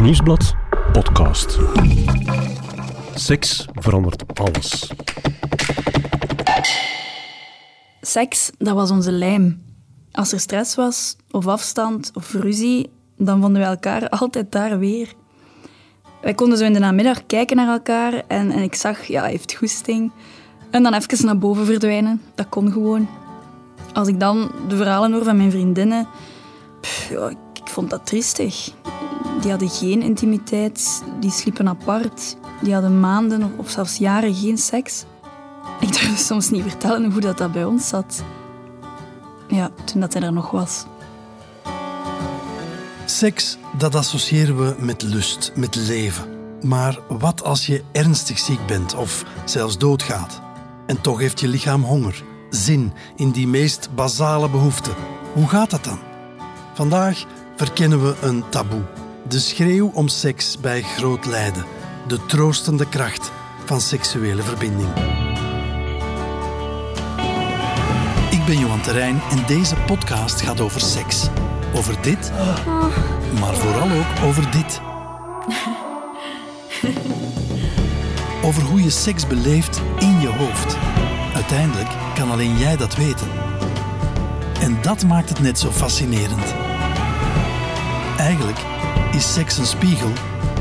Nieuwsblad podcast. Seks verandert alles. Seks, dat was onze lijm. Als er stress was, of afstand, of ruzie, dan vonden we elkaar altijd daar weer. Wij konden zo in de namiddag kijken naar elkaar en, en ik zag, ja, hij heeft goesting. En dan even naar boven verdwijnen. Dat kon gewoon. Als ik dan de verhalen hoor van mijn vriendinnen, ja, ik, ik vond dat triestig. Die hadden geen intimiteit, die sliepen apart, die hadden maanden of- zelfs jaren geen seks. Ik durfde soms niet vertellen hoe dat, dat bij ons zat. Ja, toen dat hij er nog was. Seks, dat associëren we met lust, met leven. Maar wat als je ernstig ziek bent of zelfs doodgaat? En toch heeft je lichaam honger, zin in die meest basale behoeften. Hoe gaat dat dan? Vandaag verkennen we een taboe. De schreeuw om seks bij groot lijden. De troostende kracht van seksuele verbinding. Ik ben Johan Terrein en deze podcast gaat over seks. Over dit, maar vooral ook over dit. Over hoe je seks beleeft in je hoofd. Uiteindelijk kan alleen jij dat weten. En dat maakt het net zo fascinerend. Eigenlijk is seks een spiegel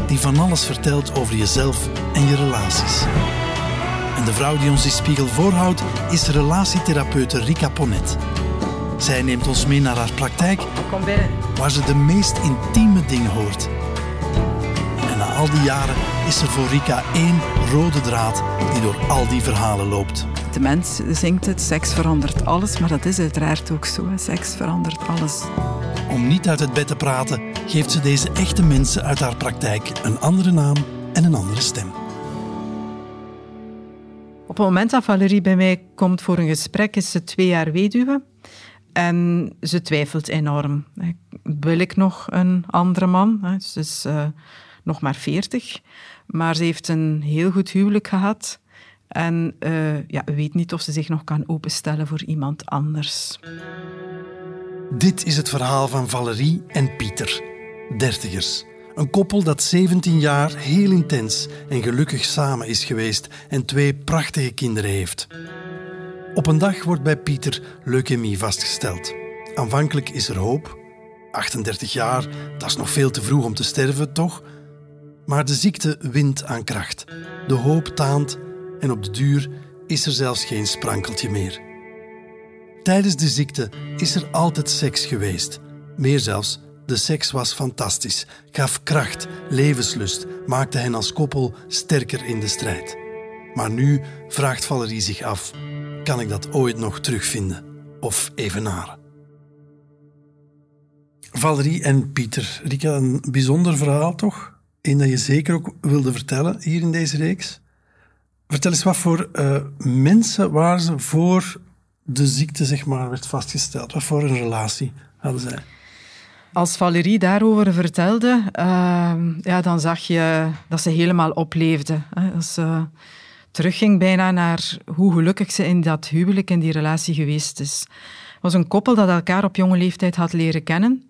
die van alles vertelt over jezelf en je relaties. En de vrouw die ons die spiegel voorhoudt is relatietherapeute Rika Ponet. Zij neemt ons mee naar haar praktijk Kom binnen. waar ze de meest intieme dingen hoort. En na al die jaren is er voor Rika één rode draad die door al die verhalen loopt. De mens zingt het, seks verandert alles, maar dat is uiteraard ook zo. Seks verandert alles. Om niet uit het bed te praten, geeft ze deze echte mensen uit haar praktijk een andere naam en een andere stem. Op het moment dat Valerie bij mij komt voor een gesprek, is ze twee jaar weduwe. En ze twijfelt enorm. Wil ik nog een andere man? Ze is eh, nog maar veertig. Maar ze heeft een heel goed huwelijk gehad. En eh, ja, weet niet of ze zich nog kan openstellen voor iemand anders. Dit is het verhaal van Valerie en Pieter, dertigers. Een koppel dat 17 jaar heel intens en gelukkig samen is geweest en twee prachtige kinderen heeft. Op een dag wordt bij Pieter leukemie vastgesteld. Aanvankelijk is er hoop. 38 jaar, dat is nog veel te vroeg om te sterven, toch? Maar de ziekte wint aan kracht. De hoop taant en op de duur is er zelfs geen sprankeltje meer. Tijdens de ziekte is er altijd seks geweest. Meer zelfs, de seks was fantastisch, gaf kracht, levenslust, maakte hen als koppel sterker in de strijd. Maar nu vraagt Valerie zich af: kan ik dat ooit nog terugvinden of evenaren? Valerie en Pieter, Rika, een bijzonder verhaal toch? Eén dat je zeker ook wilde vertellen hier in deze reeks. Vertel eens wat voor eh, mensen waren ze voor de ziekte zeg maar, werd vastgesteld? Wat voor een relatie hadden zij? Als Valerie daarover vertelde, ehm, ja, dan zag je dat ze helemaal opleefde. Hè. Dat ze terugging bijna naar hoe gelukkig ze in dat huwelijk, in die relatie geweest is. Het was een koppel dat elkaar op jonge leeftijd had leren kennen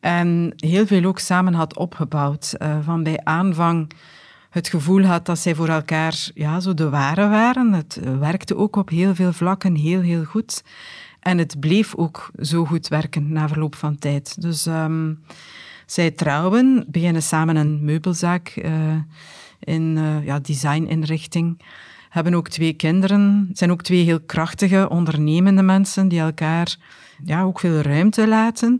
en heel veel ook samen had opgebouwd. Eh, van bij aanvang het gevoel had dat zij voor elkaar ja, zo de ware waren. Het werkte ook op heel veel vlakken heel, heel goed. En het bleef ook zo goed werken na verloop van tijd. Dus ehm, zij trouwen, beginnen samen een meubelzaak eh, in uh, ja, designinrichting. Hebben ook twee kinderen. zijn ook twee heel krachtige, ondernemende mensen die elkaar ja, ook veel ruimte laten,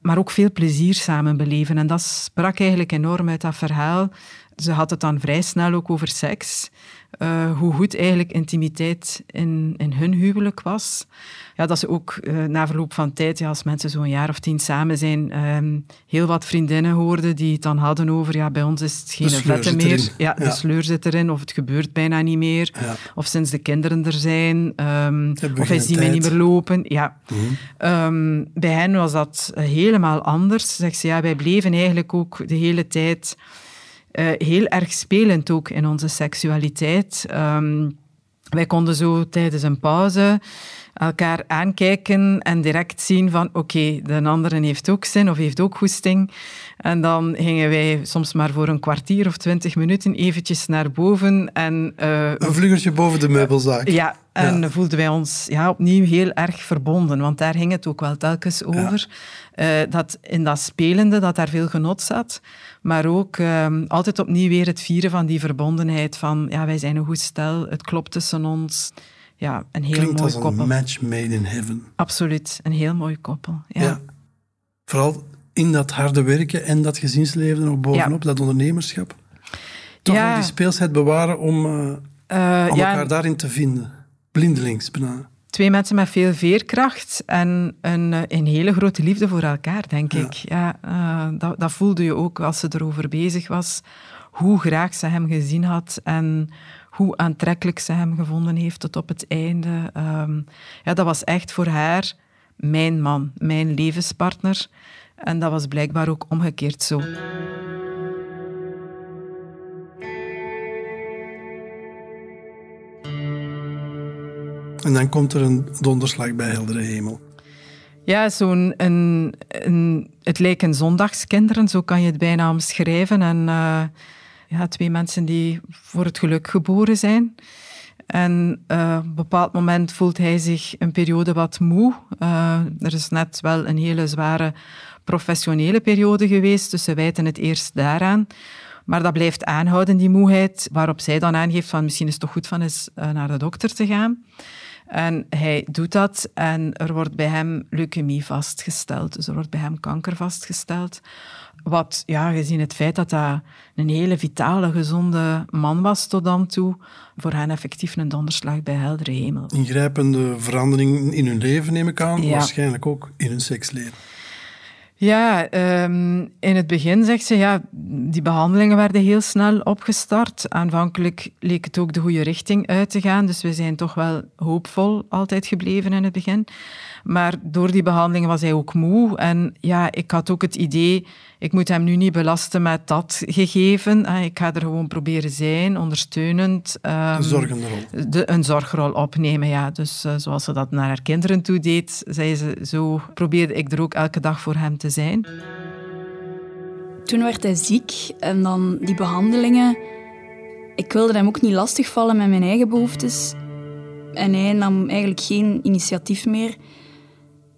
maar ook veel plezier samen beleven. En dat sprak eigenlijk enorm uit dat verhaal. Ze had het dan vrij snel ook over seks. Uh, hoe goed eigenlijk intimiteit in, in hun huwelijk was. Ja, dat ze ook uh, na verloop van tijd, ja, als mensen zo'n jaar of tien samen zijn, um, heel wat vriendinnen hoorden die het dan hadden over, ja, bij ons is het geen vette meer. Ja, ja, de sleur zit erin, of het gebeurt bijna niet meer. Ja. Of sinds de kinderen er zijn, um, of hij ziet mij niet meer lopen. Ja. Mm -hmm. um, bij hen was dat helemaal anders. Zegt ze, ja, wij bleven eigenlijk ook de hele tijd... Uh, heel erg spelend ook in onze seksualiteit. Um, wij konden zo tijdens een pauze elkaar aankijken en direct zien van oké, de andere heeft ook zin of heeft ook goesting. En dan gingen wij soms maar voor een kwartier of twintig minuten eventjes naar boven. En, uh, een vluggertje boven de meubelzaak. Ja, en voelden wij ons ja, opnieuw heel erg verbonden, want daar ging het ook wel telkens over. Uh, dat in dat spelende, dat daar veel genot zat. Maar ook uh, altijd opnieuw weer het vieren van die verbondenheid van ja, wij zijn een goed stel, het klopt tussen ons ja, een heel Klinkt mooi als koppel. een match made in heaven. Absoluut, een heel mooi koppel. Ja. Ja. Vooral in dat harde werken en dat gezinsleven nog bovenop, dat ondernemerschap. Toch Ja. die speelsheid bewaren om, eh, Eh, om elkaar daarin te vinden. Blindelings bijna. twee mensen met veel veerkracht en een, eh, een hele grote liefde voor elkaar, denk ik. Ja, dat, dat voelde je ook als ze erover bezig was, hoe graag ze hem gezien had en hoe aantrekkelijk ze hem gevonden heeft tot op het einde. Ehm, ja, dat was echt voor haar mijn man, mijn levenspartner. En dat was blijkbaar ook omgekeerd zo. En dan komt er een donderslag bij heldere hemel. Ja, zo'n een, een, het lijken zondagskinderen, zo kan je het bijna omschrijven. En eh, ja, twee mensen die voor het geluk geboren zijn. En eh, op een bepaald moment voelt hij zich een periode wat moe. Eh, er is net wel een hele zware professionele periode geweest, dus ze wijten het eerst daaraan. Maar dat blijft aanhouden, die moeheid, waarop zij dan aangeeft van misschien is het toch goed van eens eh, naar de dokter te gaan. En hij doet dat en er wordt bij hem leukemie vastgesteld. Dus er wordt bij hem kanker vastgesteld. Wat, ja, gezien het feit dat hij een hele vitale, gezonde man was tot dan toe, voor hen effectief een donderslag bij heldere hemel. Ingrijpende verandering in hun leven, neem ik aan. Ja. Waarschijnlijk ook in hun seksleven. Ja, ehm, in het begin zegt ze, ja, die behandelingen werden heel snel opgestart. Aanvankelijk leek het ook de goede richting uit te gaan, dus we zijn toch wel hoopvol altijd gebleven in het begin. Maar door die behandelingen was hij ook moe. En ja, ik had ook het idee, ik moet hem nu niet belasten met dat gegeven. Ik ga er gewoon proberen zijn, ondersteunend. ehm, Een zorgende rol. de, een zorgrol opnemen, ja. Dus eh, zoals ze dat naar haar kinderen toe deed, zei ze, zo probeerde ik er ook elke dag voor hem te zijn. Toen werd hij ziek en dan die behandelingen. Ik wilde hem ook niet lastigvallen met mijn eigen behoeftes. En hij nam eigenlijk geen initiatief meer.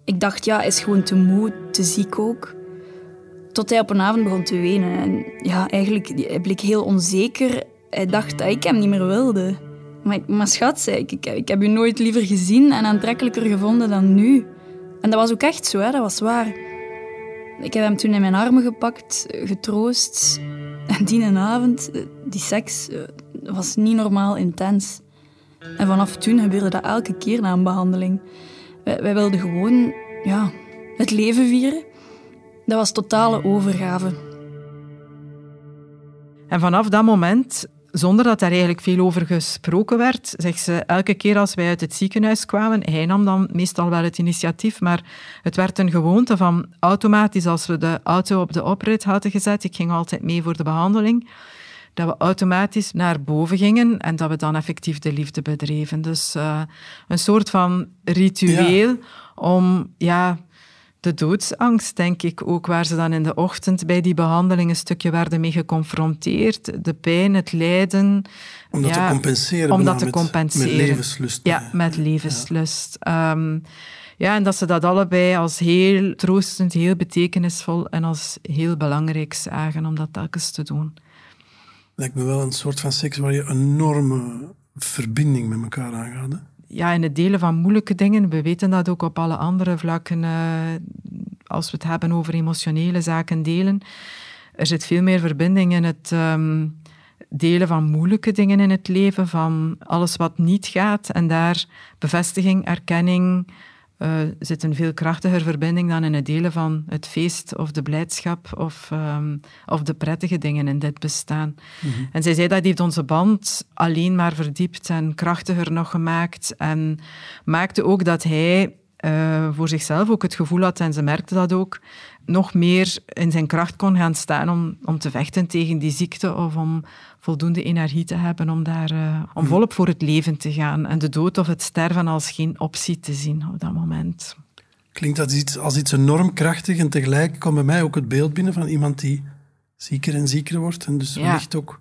Ik dacht, ja, hij is gewoon te moe, te ziek ook. Tot hij op een avond begon te wenen. En ja, eigenlijk, hij bleek heel onzeker. Hij dacht dat ik hem niet meer wilde. Maar, maar schat, zei ik, ik, heb u nooit liever gezien en aantrekkelijker gevonden dan nu. En dat was ook echt zo, hè, dat was waar. Ik heb hem toen in mijn armen gepakt, eh, getroost. En die avond, eh, die seks, eh, was niet normaal intens. En vanaf toen gebeurde dat elke keer na een behandeling. Wij, wij wilden gewoon ja, het leven vieren. Dat was totale overgave. En vanaf dat moment, zonder dat daar eigenlijk veel over gesproken werd, zegt ze, elke keer als wij uit het ziekenhuis kwamen, hij nam dan meestal wel het initiatief, maar het werd een gewoonte van automatisch, als we de auto op de oprit hadden gezet, ik ging altijd mee voor de behandeling, dat we automatisch naar boven gingen en dat we dan effectief de liefde bedreven. Dus eh, een soort van ritueel om, ja, de doodsangst, denk ik ook, waar ze dan in de ochtend bij die behandeling een stukje werden mee geconfronteerd. De pijn, het lijden. Om dat ja, te compenseren. Om dat te met- compenseren. Met levenslust. Ja, met levenslust. Ja. ja, en dat ze dat allebei als heel troostend, heel betekenisvol en als heel belangrijk zagen om dat telkens te doen. Lijkt me wel een soort van seks waar je een enorme verbinding met elkaar aangaat. hè? Ja, in het delen van moeilijke dingen, we weten dat ook op alle andere vlakken, eh, als we het hebben over emotionele zaken delen, er zit veel meer verbinding in het ehm, delen van moeilijke dingen in het leven, van alles wat niet gaat. En daar bevestiging, erkenning, eh, zit een veel krachtiger verbinding dan in het delen van het feest of de blijdschap of, ehm, of de prettige dingen in dit bestaan. En zij zei dat heeft onze band alleen maar verdiept en krachtiger nog gemaakt. En maakte ook dat hij uh, voor zichzelf ook het gevoel had, en ze merkte dat ook, nog meer in zijn kracht kon gaan staan om, om te vechten tegen die ziekte of om voldoende energie te hebben om daar uh, om volop voor het leven te gaan en de dood of het sterven als geen optie te zien op dat moment. Klinkt dat iets, als iets enorm krachtig en tegelijk komt bij mij ook het beeld binnen van iemand die zieker en zieker wordt en dus ja. wellicht ook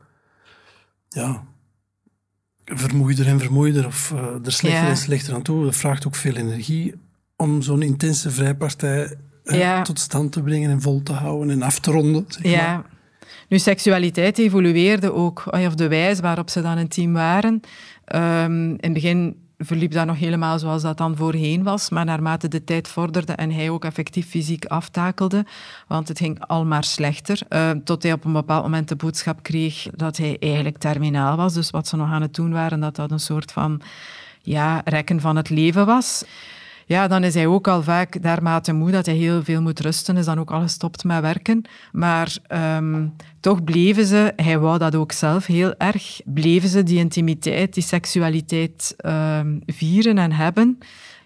ja, vermoeider en vermoeider of uh, er slechter en slechter aan toe. Dat vraagt ook veel energie om zo'n intense vrijpartij uh, tot stand te brengen en vol te houden en af te ronden. Zeg ja. Nu, seksualiteit evolueerde ook, of de wijze waarop ze dan een team waren. Um, in het begin verliep dat nog helemaal zoals dat dan voorheen was. Maar naarmate de tijd vorderde en hij ook effectief fysiek aftakelde, want het ging al maar slechter, uh, tot hij op een bepaald moment de boodschap kreeg dat hij eigenlijk terminaal was. Dus wat ze nog aan het doen waren, dat dat een soort van ja, rekken van het leven was ja, dan is hij ook al vaak daarmate moe dat hij heel veel moet rusten, is dan ook al gestopt met werken. Maar um, toch bleven ze, hij wou dat ook zelf heel erg, bleven ze die intimiteit, die seksualiteit um, vieren en hebben.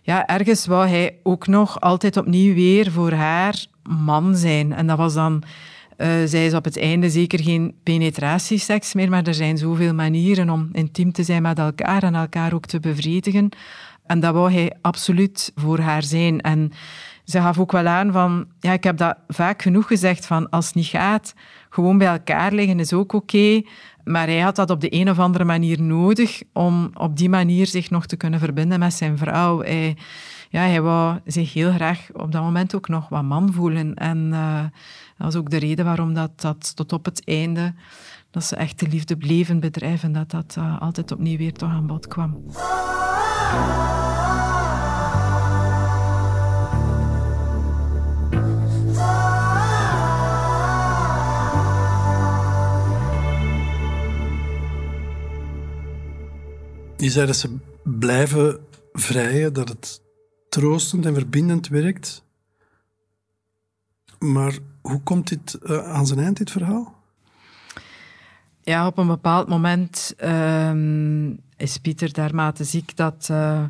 Ja, ergens wou hij ook nog altijd opnieuw weer voor haar man zijn. En dat was dan... Uh, zij is op het einde zeker geen penetratieseks meer, maar er zijn zoveel manieren om intiem te zijn met elkaar en elkaar ook te bevredigen. En dat wou hij absoluut voor haar zijn. En ze gaf ook wel aan van, ja, ik heb dat vaak genoeg gezegd van, als het niet gaat, gewoon bij elkaar liggen is ook oké. Maar hij had dat op de een of andere manier nodig om op die manier zich nog te kunnen verbinden met zijn vrouw. Hij, ja, hij wou zich heel graag op dat moment ook nog wat man voelen. En uh, dat was ook de reden waarom dat, dat tot op het einde, dat ze echt de liefde bleven bedrijven, dat dat uh, altijd opnieuw weer toch aan bod kwam. Je zei dat ze blijven vrijen, dat het troostend en verbindend werkt. Maar hoe komt dit uh, aan zijn eind, dit verhaal? Ja, op een bepaald moment uh, is Pieter dermate ziek dat uh,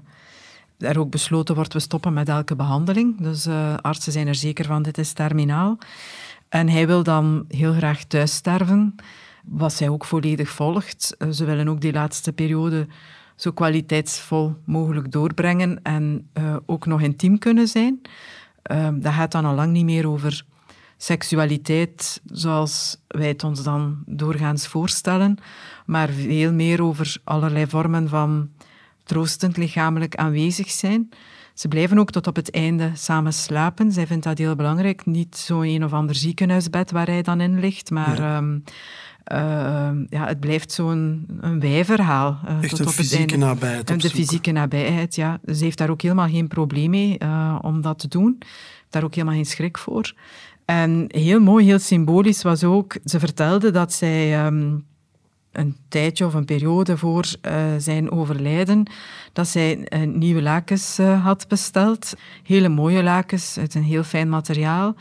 er ook besloten wordt, we stoppen met elke behandeling. Dus uh, artsen zijn er zeker van, dit is terminaal. En hij wil dan heel graag thuis sterven, wat zij ook volledig volgt. ze willen ook die laatste periode zo kwaliteitsvol mogelijk doorbrengen en ook nog intiem kunnen zijn. Uh, dat gaat dan al lang niet meer over seksualiteit zoals wij het ons dan doorgaans voorstellen, maar veel meer over allerlei vormen van troostend lichamelijk aanwezig zijn. Ze blijven ook tot op het einde samen slapen. Zij vindt dat heel belangrijk. Niet zo een of ander ziekenhuisbed waar hij dan in ligt, maar ja. um, uh, ja, het blijft zo'n een wijverhaal. Uh, Echt tot een op fysieke het einde. nabijheid. De fysieke nabijheid, ja. Ze heeft daar ook helemaal geen probleem mee uh, om dat te doen. Daar ook helemaal geen schrik voor. En heel mooi, heel symbolisch was ook, ze vertelde dat zij um, een tijdje of een periode voor uh, zijn overlijden, dat zij een nieuwe lakens uh, had besteld. Hele mooie lakens uit een heel fijn materiaal.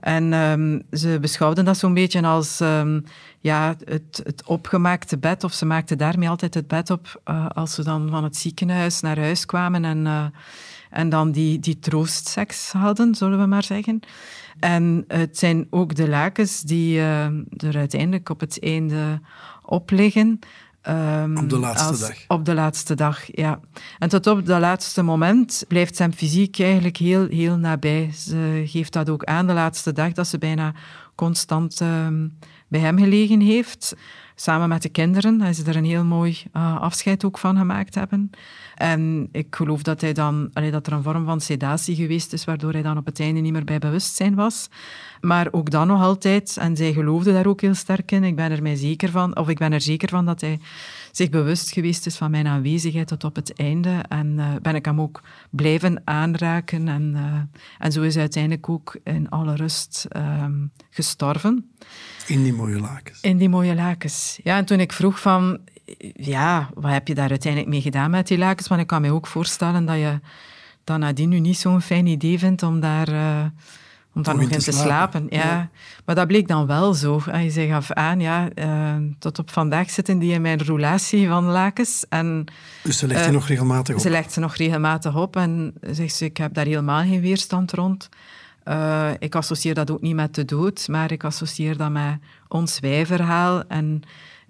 En um, ze beschouwden dat zo'n beetje als um, ja, het, het, opgemaakte bed, of ze maakten daarmee altijd het bed op uh, als ze dan van het ziekenhuis naar huis kwamen en, en dan die, die troostseks hadden, zullen we maar zeggen. En het zijn ook de lakens die uh, er uiteindelijk op het einde op liggen. Um, op de laatste dag. Op de laatste dag, ja. En tot op dat laatste moment blijft zijn fysiek eigenlijk heel, heel nabij. Ze geeft dat ook aan de laatste dag, dat ze bijna constant um, bij hem gelegen heeft. Samen met de kinderen. Hij ze er een heel mooi uh, afscheid ook van gemaakt hebben. En ik geloof dat, hij dan, dat er een vorm van sedatie geweest is, waardoor hij dan op het einde niet meer bij bewustzijn was. Maar ook dan nog altijd, en zij geloofde daar ook heel sterk in, ik ben er mij zeker van, of ik ben er zeker van dat hij zich bewust geweest is van mijn aanwezigheid tot op het einde. En uh, ben ik hem ook blijven aanraken. En, uh, en zo is hij uiteindelijk ook in alle rust um, gestorven. In die mooie lakens. In die mooie lakens. Ja, en toen ik vroeg van, ja, wat heb je daar uiteindelijk mee gedaan met die lakens? Want ik kan me ook voorstellen dat je dan nadien nu niet zo'n fijn idee vindt om daar uh, om daar nog in te, slapen. Ja. Maar dat bleek dan wel zo. Je zei gaf aan, ja, uh, tot op vandaag zitten die in mijn roulatie van lakens. En, dus ze legt uh, nog regelmatig op? Ze legt ze nog regelmatig op en zegt ze, ik heb daar helemaal geen weerstand rond. Uh, ik associeer dat ook niet met de dood, maar ik associeer dat met ons wijverhaal. En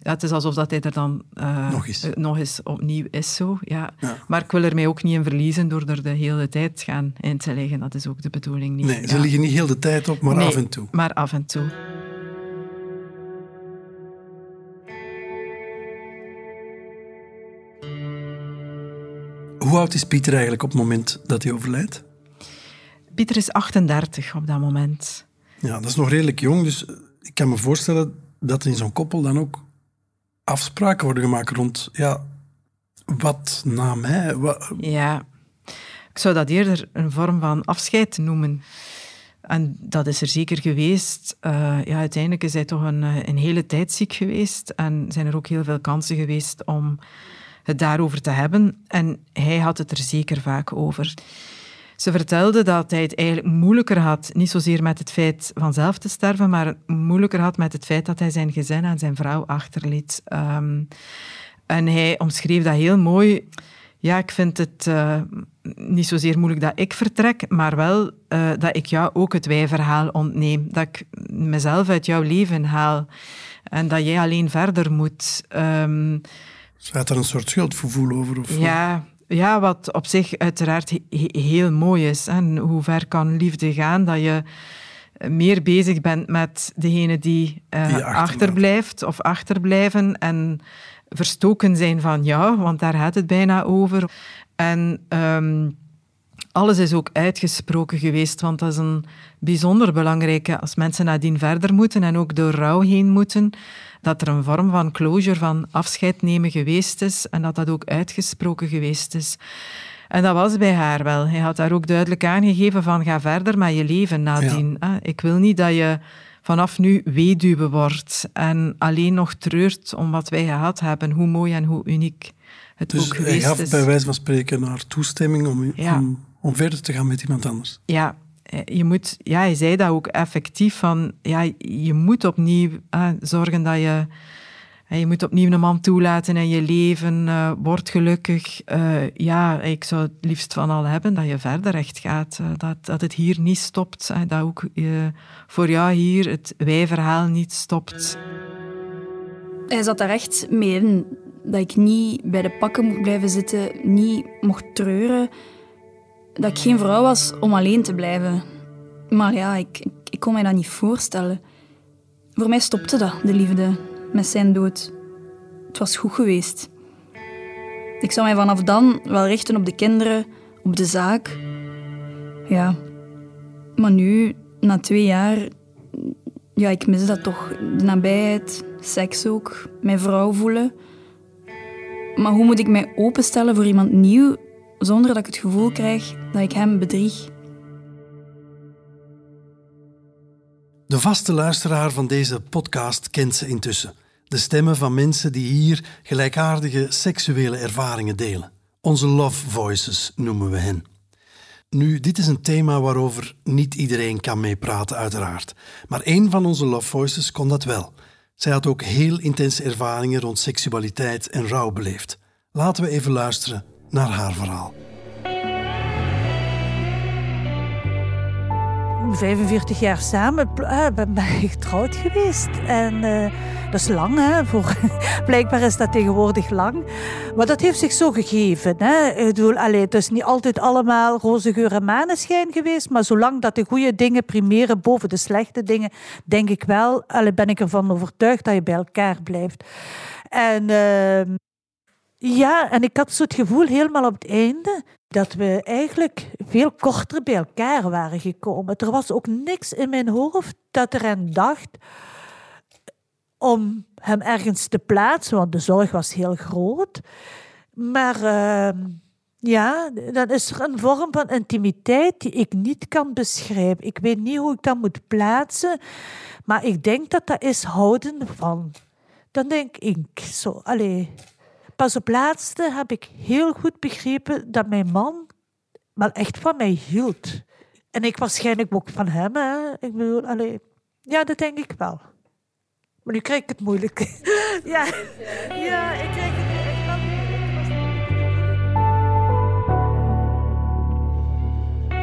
ja, het is alsof dat hij er dan uh, nog, eens. Uh, nog, eens. opnieuw is. Zo, ja. ja. Maar ik wil er mij ook niet in verliezen door er de hele tijd gaan in te liggen. Dat is ook de bedoeling niet. Nee, ze liggen niet heel de tijd op, maar nee, af en toe. maar af en toe. Hoe oud is Pieter eigenlijk op het moment dat hij overlijdt? Pieter is 38 op dat moment. Ja, dat is nog redelijk jong, dus ik kan me voorstellen dat in zo'n koppel dan ook afspraken worden gemaakt rond, ja, wat na mij? Ja, ik zou dat eerder een vorm van afscheid noemen. En dat is er zeker geweest. Uh, ja, uiteindelijk is hij toch een, eh, een hele tijd ziek geweest en zijn er ook heel veel kansen geweest om het daarover te hebben. En hij had het er zeker vaak over. Ze vertelde dat hij het eigenlijk moeilijker had, niet zozeer met het feit van zelf te sterven, maar moeilijker had met het feit dat hij zijn gezin en zijn vrouw achterliet. Um, en hij omschreef dat heel mooi. Ja, ik vind het uh, niet zozeer moeilijk dat ik vertrek, maar wel uh, dat ik jou ook het wijverhaal ontneem. Dat ik mezelf uit jouw leven haal en dat jij alleen verder moet. Um, Zat er een soort schuldgevoel over? Of ja, ja, wat op zich uiteraard heel mooi is. En hoe ver kan liefde gaan dat je meer bezig bent met degene die, uh, achterblijft of achterblijven en verstoken zijn van jou, want daar gaat het bijna over. En um, alles is ook uitgesproken geweest, want dat is een bijzonder belangrijke als mensen nadien verder moeten en ook door rouw heen moeten dat er een vorm van closure, van afscheid nemen geweest is en dat dat ook uitgesproken geweest is. En dat was bij haar wel. Hij had daar ook duidelijk aangegeven van ga verder met je leven nadien. Ja. Ik wil niet dat je vanaf nu weduwe wordt en alleen nog treurt om wat wij gehad hebben, hoe mooi en hoe uniek het dus ook geweest is. hij gaf bij wijze van spreken haar toestemming om, ja. om, om verder te gaan met iemand anders. Ja, eh, je moet, ja, hij zei dat ook effectief van, ja, je moet opnieuw uh, zorgen dat je, uh, je moet opnieuw een man toelaten in je leven, uh, word gelukkig. ja, ik zou het liefst van al hebben dat je verder echt gaat, dat, dat het hier niet stopt, dat ook voor jou hier het wij-verhaal niet stopt. Hij zat daar echt mee in, dat ik niet bij de pakken mocht blijven zitten, niet mocht treuren dat ik geen vrouw was om alleen te blijven. Maar ja, ik, ik, ik, kon mij dat niet voorstellen. Voor mij stopte dat, de liefde, met zijn dood. Het was goed geweest. Ik zou mij vanaf dan wel richten op de kinderen, op de zaak. Ja. Maar nu, na twee jaar, ja, ik mis dat toch. De nabijheid, seks ook, mijn vrouw voelen. Maar hoe moet ik mij openstellen voor iemand nieuw zonder dat ik het gevoel krijg dat ik hem bedrieg. De vaste luisteraar van deze podcast kent ze intussen. De stemmen van mensen die hier gelijkaardige seksuele ervaringen delen. Onze love voices noemen we hen. Nu, dit is een thema waarover niet iedereen kan meepraten, uiteraard. Maar één van onze love voices kon dat wel. Zij had ook heel intense ervaringen rond seksualiteit en rouw beleefd. Laten we even luisteren naar haar verhaal. 45 jaar samen uh, ben ik getrouwd geweest. En uh, dat is lang, hè? Blijkbaar is dat tegenwoordig lang. Maar dat heeft zich zo gegeven. Hè? Ik bedoel, allee, het is niet altijd allemaal roze geur en maneschijn geweest. Maar zolang dat de goede dingen primeren boven de slechte dingen, denk ik wel, allee, ben ik ervan overtuigd dat je bij elkaar blijft. En. Uh, ja, en ik had zo het gevoel helemaal op het einde dat we eigenlijk veel korter bij elkaar waren gekomen. Er was ook niks in mijn hoofd dat eraan dacht om hem ergens te plaatsen, want de zorg was heel groot. Maar uh, ja, dan is er een vorm van intimiteit die ik niet kan beschrijven. Ik weet niet hoe ik dat moet plaatsen, maar ik denk dat dat is houden van. Dan denk ik zo, allee, Pas op laatste heb ik heel goed begrepen dat mijn man wel echt van mij hield. En ik waarschijnlijk ook van hem. Hè. Ik bedoel, allee, ja, dat denk ik wel. Maar nu krijg ik het moeilijk. ja, ja, ik krijg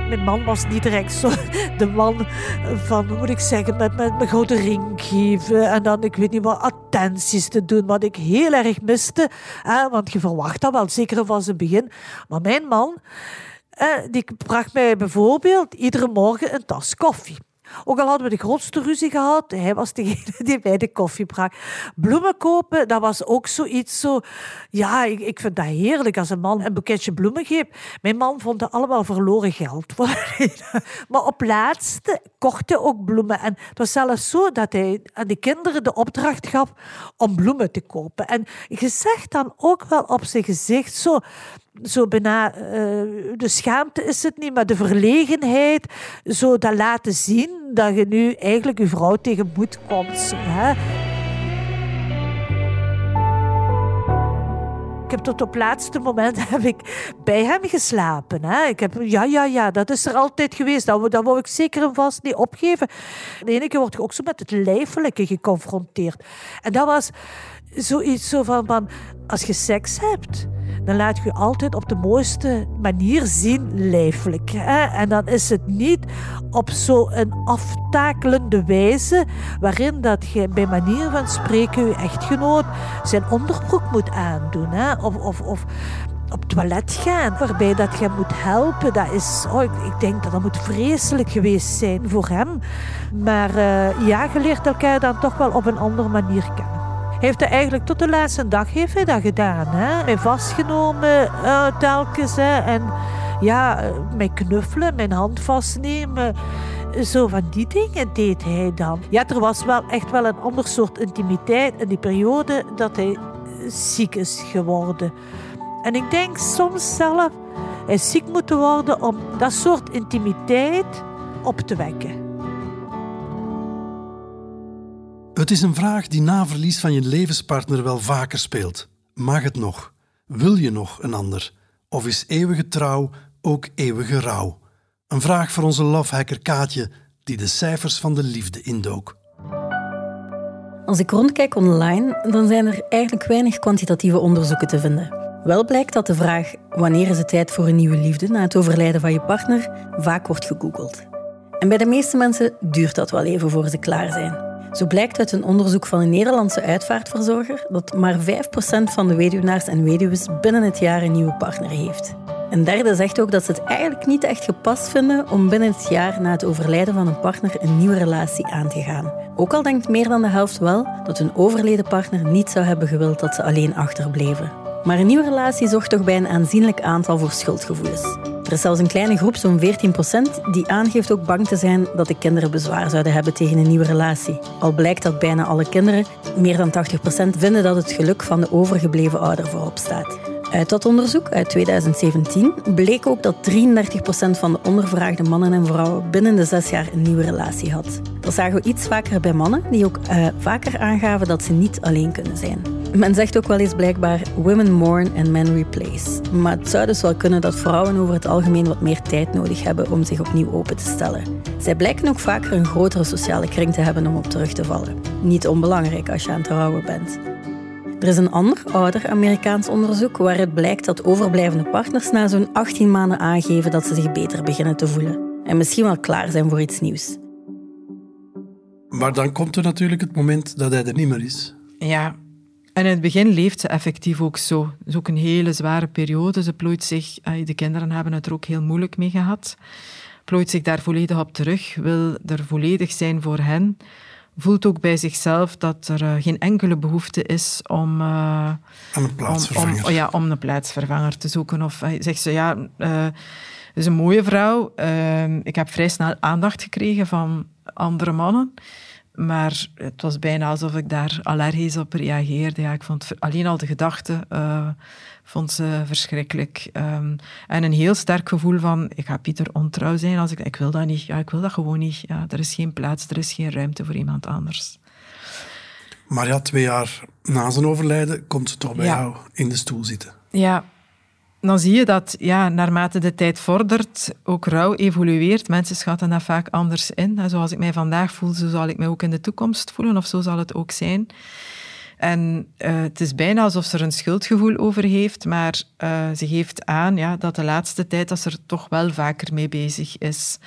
Mijn man was niet direct zo de man van, hoe moet ik zeggen, met, met mijn grote ring geven. En dan, ik weet niet wat, attenties te doen. Wat ik heel erg miste. Hè, want je verwacht dat wel, zeker van zijn begin. Maar mijn man, eh, die bracht mij bijvoorbeeld iedere morgen een tas koffie. Ook al hadden we de grootste ruzie gehad, hij was degene die mij de koffie bracht. Bloemen kopen, dat was ook zoiets zo... Ja, ik, ik vind dat heerlijk als een man een boeketje bloemen geeft. Mijn man vond dat allemaal verloren geld. maar op laatste kocht hij ook bloemen. En het was zelfs zo dat hij aan de kinderen de opdracht gaf om bloemen te kopen. En je zegt dan ook wel op zijn gezicht zo zo bijna, uh, de schaamte is het niet, maar de verlegenheid, zo dat laten zien dat je nu eigenlijk je vrouw tegen komt. Hè? Ik heb tot op laatste moment heb ik bij hem geslapen. Hè. Ik heb, ja, ja, ja, dat is er altijd geweest. Dat, dat wou ik zeker en vast niet opgeven. De ene keer word je ook zo met het lijfelijke geconfronteerd. En dat was zoiets zo van, als je seks hebt, dan laat je je altijd op de mooiste manier zien, lijfelijk. Hè? En dan is het niet op zo'n aftakelende wijze, waarin dat je bij manier van spreken je echtgenoot zijn onderbroek moet aandoen. Hè? Of, of, of op toilet gaan, waarbij dat je moet helpen. Dat is, oh, ik, ik, denk dat dat moet vreselijk geweest zijn voor hem. Maar uh, ja, je leert elkaar dan toch wel op een andere manier kennen heeft hij eigenlijk tot de laatste dag heeft hij dat gedaan. Hè? Mij vastgenomen uh, telkens. Hè? En ja, mij knuffelen, mijn hand vastnemen. Zo van die dingen deed hij dan. Ja, er was wel echt wel een ander soort intimiteit in die periode dat hij ziek is geworden. En ik denk soms zelf, hij ziek moeten worden om dat soort intimiteit op te wekken. Het is een vraag die na verlies van je levenspartner wel vaker speelt. Mag het nog? Wil je nog een ander? Of is eeuwige trouw ook eeuwige rouw? Een vraag voor onze lovehacker Kaatje, die de cijfers van de liefde indook. Als ik rondkijk online, dan zijn er eigenlijk weinig kwantitatieve onderzoeken te vinden. Wel blijkt dat de vraag wanneer is het tijd voor een nieuwe liefde na het overlijden van je partner vaak wordt gegoogeld. En bij de meeste mensen duurt dat wel even voor ze klaar zijn. Zo blijkt uit een onderzoek van een Nederlandse uitvaartverzorger dat maar 5% van de weduwnaars en weduwes binnen het jaar een nieuwe partner heeft. Een derde zegt ook dat ze het eigenlijk niet echt gepast vinden om binnen het jaar na het overlijden van een partner een nieuwe relatie aan te gaan. Ook al denkt meer dan de helft wel dat hun overleden partner niet zou hebben gewild dat ze alleen achterbleven. Maar een nieuwe relatie zorgt toch bij een aanzienlijk aantal voor schuldgevoelens. Er is zelfs een kleine groep, zo'n 14% die aangeeft ook bang te zijn dat de kinderen bezwaar zouden hebben tegen een nieuwe relatie. Al blijkt dat bijna alle kinderen, meer dan 80% vinden dat het geluk van de overgebleven ouder voorop staat. Uit dat onderzoek uit 2017 bleek ook dat 33% van de ondervraagde mannen en vrouwen binnen de zes jaar een nieuwe relatie had. Dat zagen we iets vaker bij mannen, die ook uh, vaker aangaven dat ze niet alleen kunnen zijn. Men zegt ook wel eens blijkbaar women mourn and men replace. Maar het zou dus wel kunnen dat vrouwen over het algemeen wat meer tijd nodig hebben om zich opnieuw open te stellen. Zij blijken ook vaker een grotere sociale kring te hebben om op terug te vallen. Niet onbelangrijk als je aan het trouwen bent. Er is een ander, ouder Amerikaans onderzoek waaruit blijkt dat overblijvende partners na zo'n 18 maanden aangeven dat ze zich beter beginnen te voelen. En misschien wel klaar zijn voor iets nieuws. Maar dan komt er natuurlijk het moment dat hij er niet meer is. Ja, en in het begin leeft ze effectief ook zo. Het is ook een hele zware periode. Ze plooit zich, de kinderen hebben het er ook heel moeilijk mee gehad, plooit zich daar volledig op terug, wil er volledig zijn voor hen voelt ook bij zichzelf dat er uh, geen enkele behoefte is om, uh, een plaatsvervanger. Om, om, ja, om een plaatsvervanger te zoeken. Of uh, zegt ze, ja, het is een mooie vrouw. Ehm, ik heb vrij snel aandacht gekregen van andere mannen. Maar het was bijna alsof ik daar allergisch op reageerde. Ja, ik vond alleen al de gedachte vond ze verschrikkelijk. Um, en een heel sterk gevoel van, ik ga Pieter ontrouw zijn als ik... Ik wil dat niet. Ja, ik wil dat gewoon niet. Ja, er is geen plaats, er is geen ruimte voor iemand anders. Maar ja, twee jaar na zijn overlijden komt ze toch bij jou in de stoel zitten. Ja. Dan zie je dat ja, naarmate de tijd vordert, ook rouw evolueert. Mensen schatten dat vaak anders in. zoals ik mij vandaag voel, zo zal ik mij ook in de toekomst voelen, of zo zal het ook zijn. En uh, het is bijna alsof ze er een schuldgevoel over heeft, maar uh, ze geeft aan ja, dat de laatste tijd dat ze er toch wel vaker mee bezig is.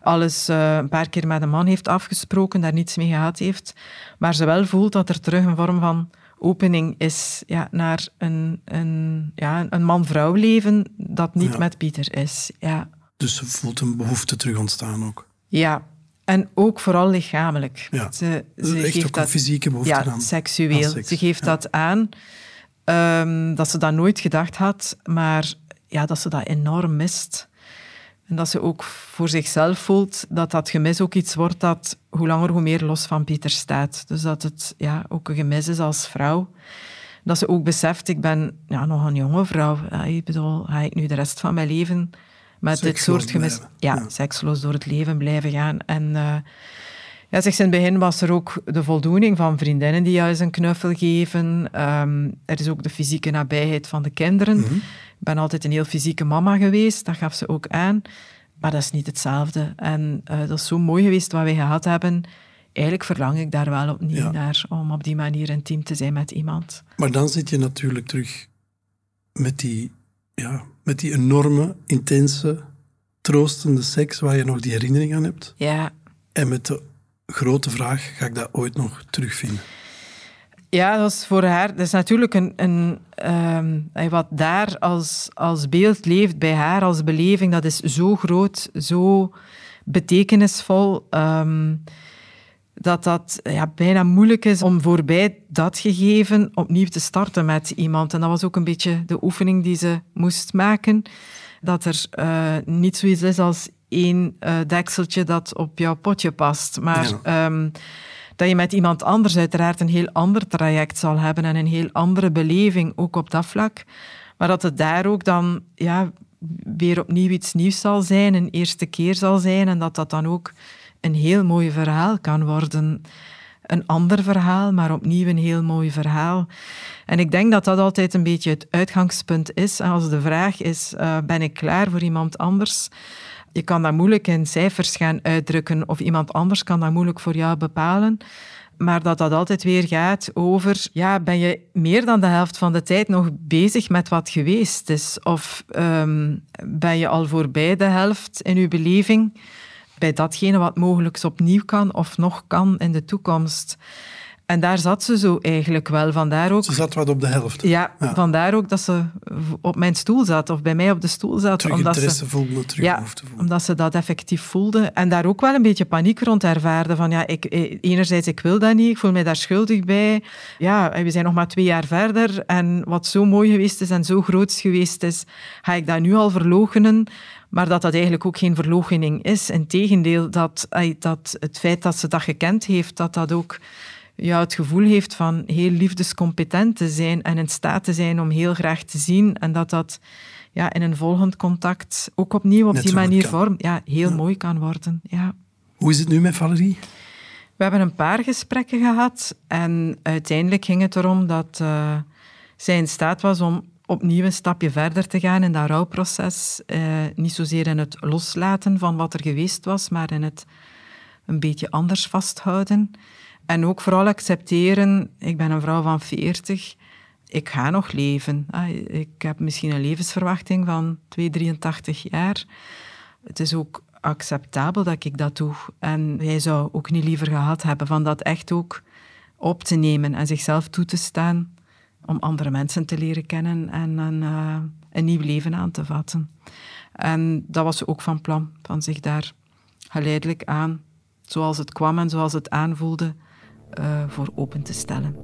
Alles uh, een paar keer met een man heeft afgesproken, daar niets mee gehad heeft, maar ze wel voelt dat er terug een vorm van opening is ja, naar een, een, ja, een man-vrouw leven dat niet Ja. met Pieter is. Ja. Dus ze voelt een behoefte terug ontstaan ook. ja, en ook vooral lichamelijk. Ja. Ze, ze echt geeft ook dat een fysieke behoefte ja, aan. seksueel. aan Ze geeft ja. dat aan. ehm, dat ze dat nooit gedacht had, maar ja, dat ze dat enorm mist. En dat ze ook voor zichzelf voelt dat dat gemis ook iets wordt dat hoe langer hoe meer los van Pieter staat. Dus dat het ja, ook een gemis is als vrouw. Dat ze ook beseft, ik ben ja, nog een jonge vrouw. Ja, ik bedoel, ga ik nu de rest van mijn leven met dit soort gemis... Ja, Ja. seksloos door het leven blijven gaan. En eh, ja, zegt ze in het begin was er ook de voldoening van vriendinnen die juist een knuffel geven. Ehm, er is ook de fysieke nabijheid van de kinderen. Mhm. Ik ben altijd een heel fysieke mama geweest, dat gaf ze ook aan. Maar dat is niet hetzelfde. En eh, dat is zo mooi geweest wat wij gehad hebben. Eigenlijk verlang ik daar wel opnieuw Ja. naar, om op die manier intiem te zijn met iemand. Maar dan zit je natuurlijk terug met die, ja, met die enorme, intense, troostende seks waar je nog die herinnering aan hebt. Ja, En met de grote vraag, ga ik dat ooit nog terugvinden? Ja, dat is voor haar. Dat is natuurlijk een, een ehm, wat daar als, als beeld leeft bij haar, als beleving, dat is zo groot, zo betekenisvol, ehm, dat dat ja, bijna moeilijk is om voorbij dat gegeven opnieuw te starten met iemand. En dat was ook een beetje de oefening die ze moest maken. Dat er eh, niet zoiets is als één eh, dekseltje dat op jouw potje past, maar... Ja. ehm, dat je met iemand anders uiteraard een heel ander traject zal hebben en een heel andere beleving, ook op dat vlak. Maar dat het daar ook dan ja, weer opnieuw iets nieuws zal zijn, een eerste keer zal zijn en dat dat dan ook een heel mooi verhaal kan worden. Een ander verhaal, maar opnieuw een heel mooi verhaal. En ik denk dat dat altijd een beetje het uitgangspunt is. Als de vraag is, eh, ben ik klaar voor iemand anders? Je kan dat moeilijk in cijfers gaan uitdrukken of iemand anders kan dat moeilijk voor jou bepalen. Maar dat dat altijd weer gaat over, ja, ben je meer dan de helft van de tijd nog bezig met wat geweest is? Of ehm, ben je al voorbij de helft in je beleving bij datgene wat mogelijk opnieuw kan of nog kan in de toekomst? En daar zat ze zo eigenlijk wel. Vandaar ook Ze zat wat op de helft. ja, Ja. vandaar ook dat ze op mijn stoel zat, of bij mij op de stoel zat. Terug omdat interesse ze, voelde, terug ja, omdat ze dat effectief voelde. En daar ook wel een beetje paniek rond ervaarde. Van ja, ik, eh, enerzijds, ik wil dat niet, ik voel mij daar schuldig bij. Ja, we zijn nog maar twee jaar verder. En wat zo mooi geweest is en zo groot geweest is, ga ik dat nu al verloochenen? Maar dat dat eigenlijk ook geen verloochening is. Integendeel, dat, eh, dat het feit dat ze dat gekend heeft, dat dat ook ja, het gevoel heeft van heel liefdescompetent te zijn en in staat te zijn om heel graag te zien. En dat dat ja, in een volgend contact ook opnieuw op Net die manier vorm ja, heel mooi kan worden. Ja. Hoe is het nu met Valerie? We hebben een paar gesprekken gehad en uiteindelijk ging het erom dat eh, zij in staat was om opnieuw een stapje verder te gaan in dat rouwproces. Eh, niet zozeer in het loslaten van wat er geweest was, maar in het een beetje anders vasthouden. En ook vooral accepteren, ik ben een vrouw van 40, ik ga nog leven. Ah, Ik heb misschien een levensverwachting van 2, 83 jaar. Het is ook acceptabel dat ik dat doe. En hij zou ook niet liever gehad hebben van dat echt ook op te nemen en zichzelf toe te staan om andere mensen te leren kennen en een, eh, een nieuw leven aan te vatten. En dat was ook van plan, van zich daar geleidelijk aan, zoals het kwam en zoals het aanvoelde, eh, voor open te stellen.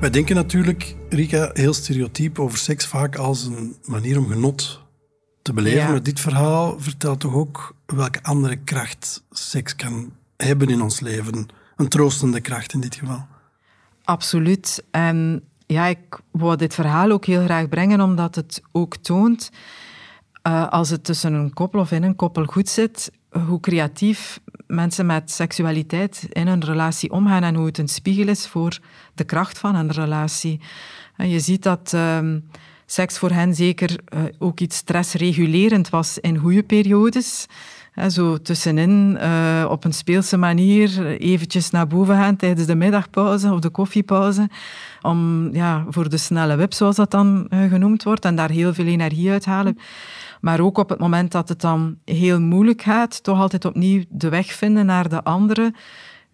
Wij denken natuurlijk, Rika, heel stereotyp over seks vaak als een manier om genot te beleven. Ja. Maar dit verhaal vertelt toch ook welke andere kracht seks kan hebben in ons leven. Een troostende kracht in dit geval. Absoluut. En ja, ik wou dit verhaal ook heel graag brengen, omdat het ook toont uh, als het tussen een koppel of in een koppel goed zit, hoe creatief mensen met seksualiteit in een relatie omgaan en hoe het een spiegel is voor de kracht van een relatie. En je ziet dat um, seks voor hen zeker uh, ook iets stressregulerend was in goede periodes. Zo tussenin, uh, op een speelse manier, eventjes naar boven gaan tijdens de middagpauze of de koffiepauze. Om, ja, voor de snelle wip, zoals dat dan uh, genoemd wordt, en daar heel veel energie uit halen. Maar ook op het moment dat het dan heel moeilijk gaat, toch altijd opnieuw de weg vinden naar de andere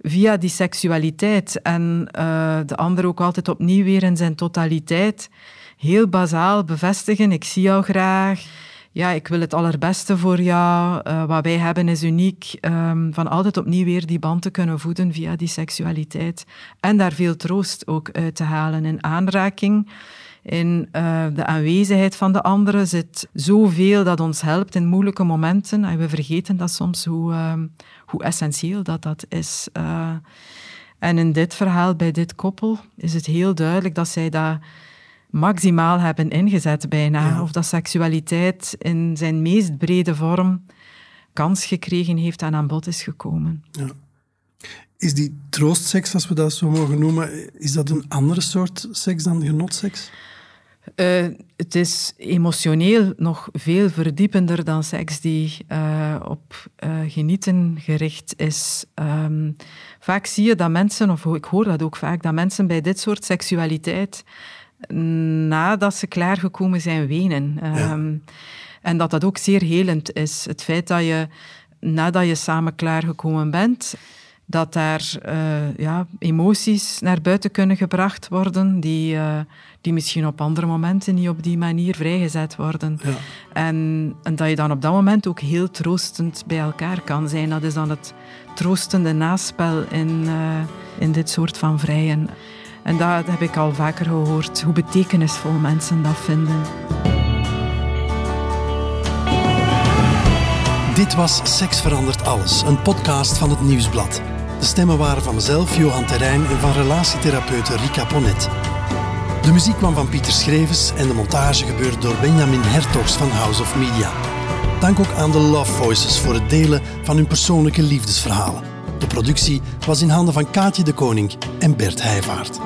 via die seksualiteit. En uh, de ander ook altijd opnieuw weer in zijn totaliteit heel bazaal bevestigen. Ik zie jou graag. Ja, ik wil het allerbeste voor jou. Uh, wat wij hebben is uniek. Um, van altijd opnieuw weer die band te kunnen voeden via die seksualiteit. En daar veel troost ook uit te halen in aanraking in uh, de aanwezigheid van de andere zit zoveel dat ons helpt in moeilijke momenten. En we vergeten dat soms hoe, uh, hoe essentieel dat, dat is. Uh, en in dit verhaal, bij dit koppel, is het heel duidelijk dat zij dat maximaal hebben ingezet bijna. Ja. Of dat seksualiteit in zijn meest brede vorm kans gekregen heeft en aan bod is gekomen. Ja. Is die troostseks, als we dat zo mogen noemen, is dat een andere soort seks dan genotseks? Uh, het is emotioneel nog veel verdiepender dan seks die uh, op uh, genieten gericht is. Um, vaak zie je dat mensen, of ik hoor dat ook vaak, dat mensen bij dit soort seksualiteit, nadat ze klaargekomen zijn, wenen. Ja. Um, en dat dat ook zeer helend is. Het feit dat je, nadat je samen klaargekomen bent, dat daar uh, ja, emoties naar buiten kunnen gebracht worden die, uh, die misschien op andere momenten niet op die manier vrijgezet worden. Ja. En, en, dat je dan op dat moment ook heel troostend bij elkaar kan zijn. Dat is dan het troostende naspel in, uh, in dit soort van vrijen. En dat heb ik al vaker gehoord, hoe betekenisvol mensen dat vinden. Dit was Seks verandert alles, een podcast van het Nieuwsblad. De stemmen waren van mezelf, Johan Terrein, en van relatietherapeute Rika Ponet. De muziek kwam van Pieter Schrevens en de montage gebeurde door Benjamin Hertogs van House of Media. Dank ook aan de Love Voices voor het delen van hun persoonlijke liefdesverhalen. De productie was in handen van Kaatje de Koning en Bert Heijvaart.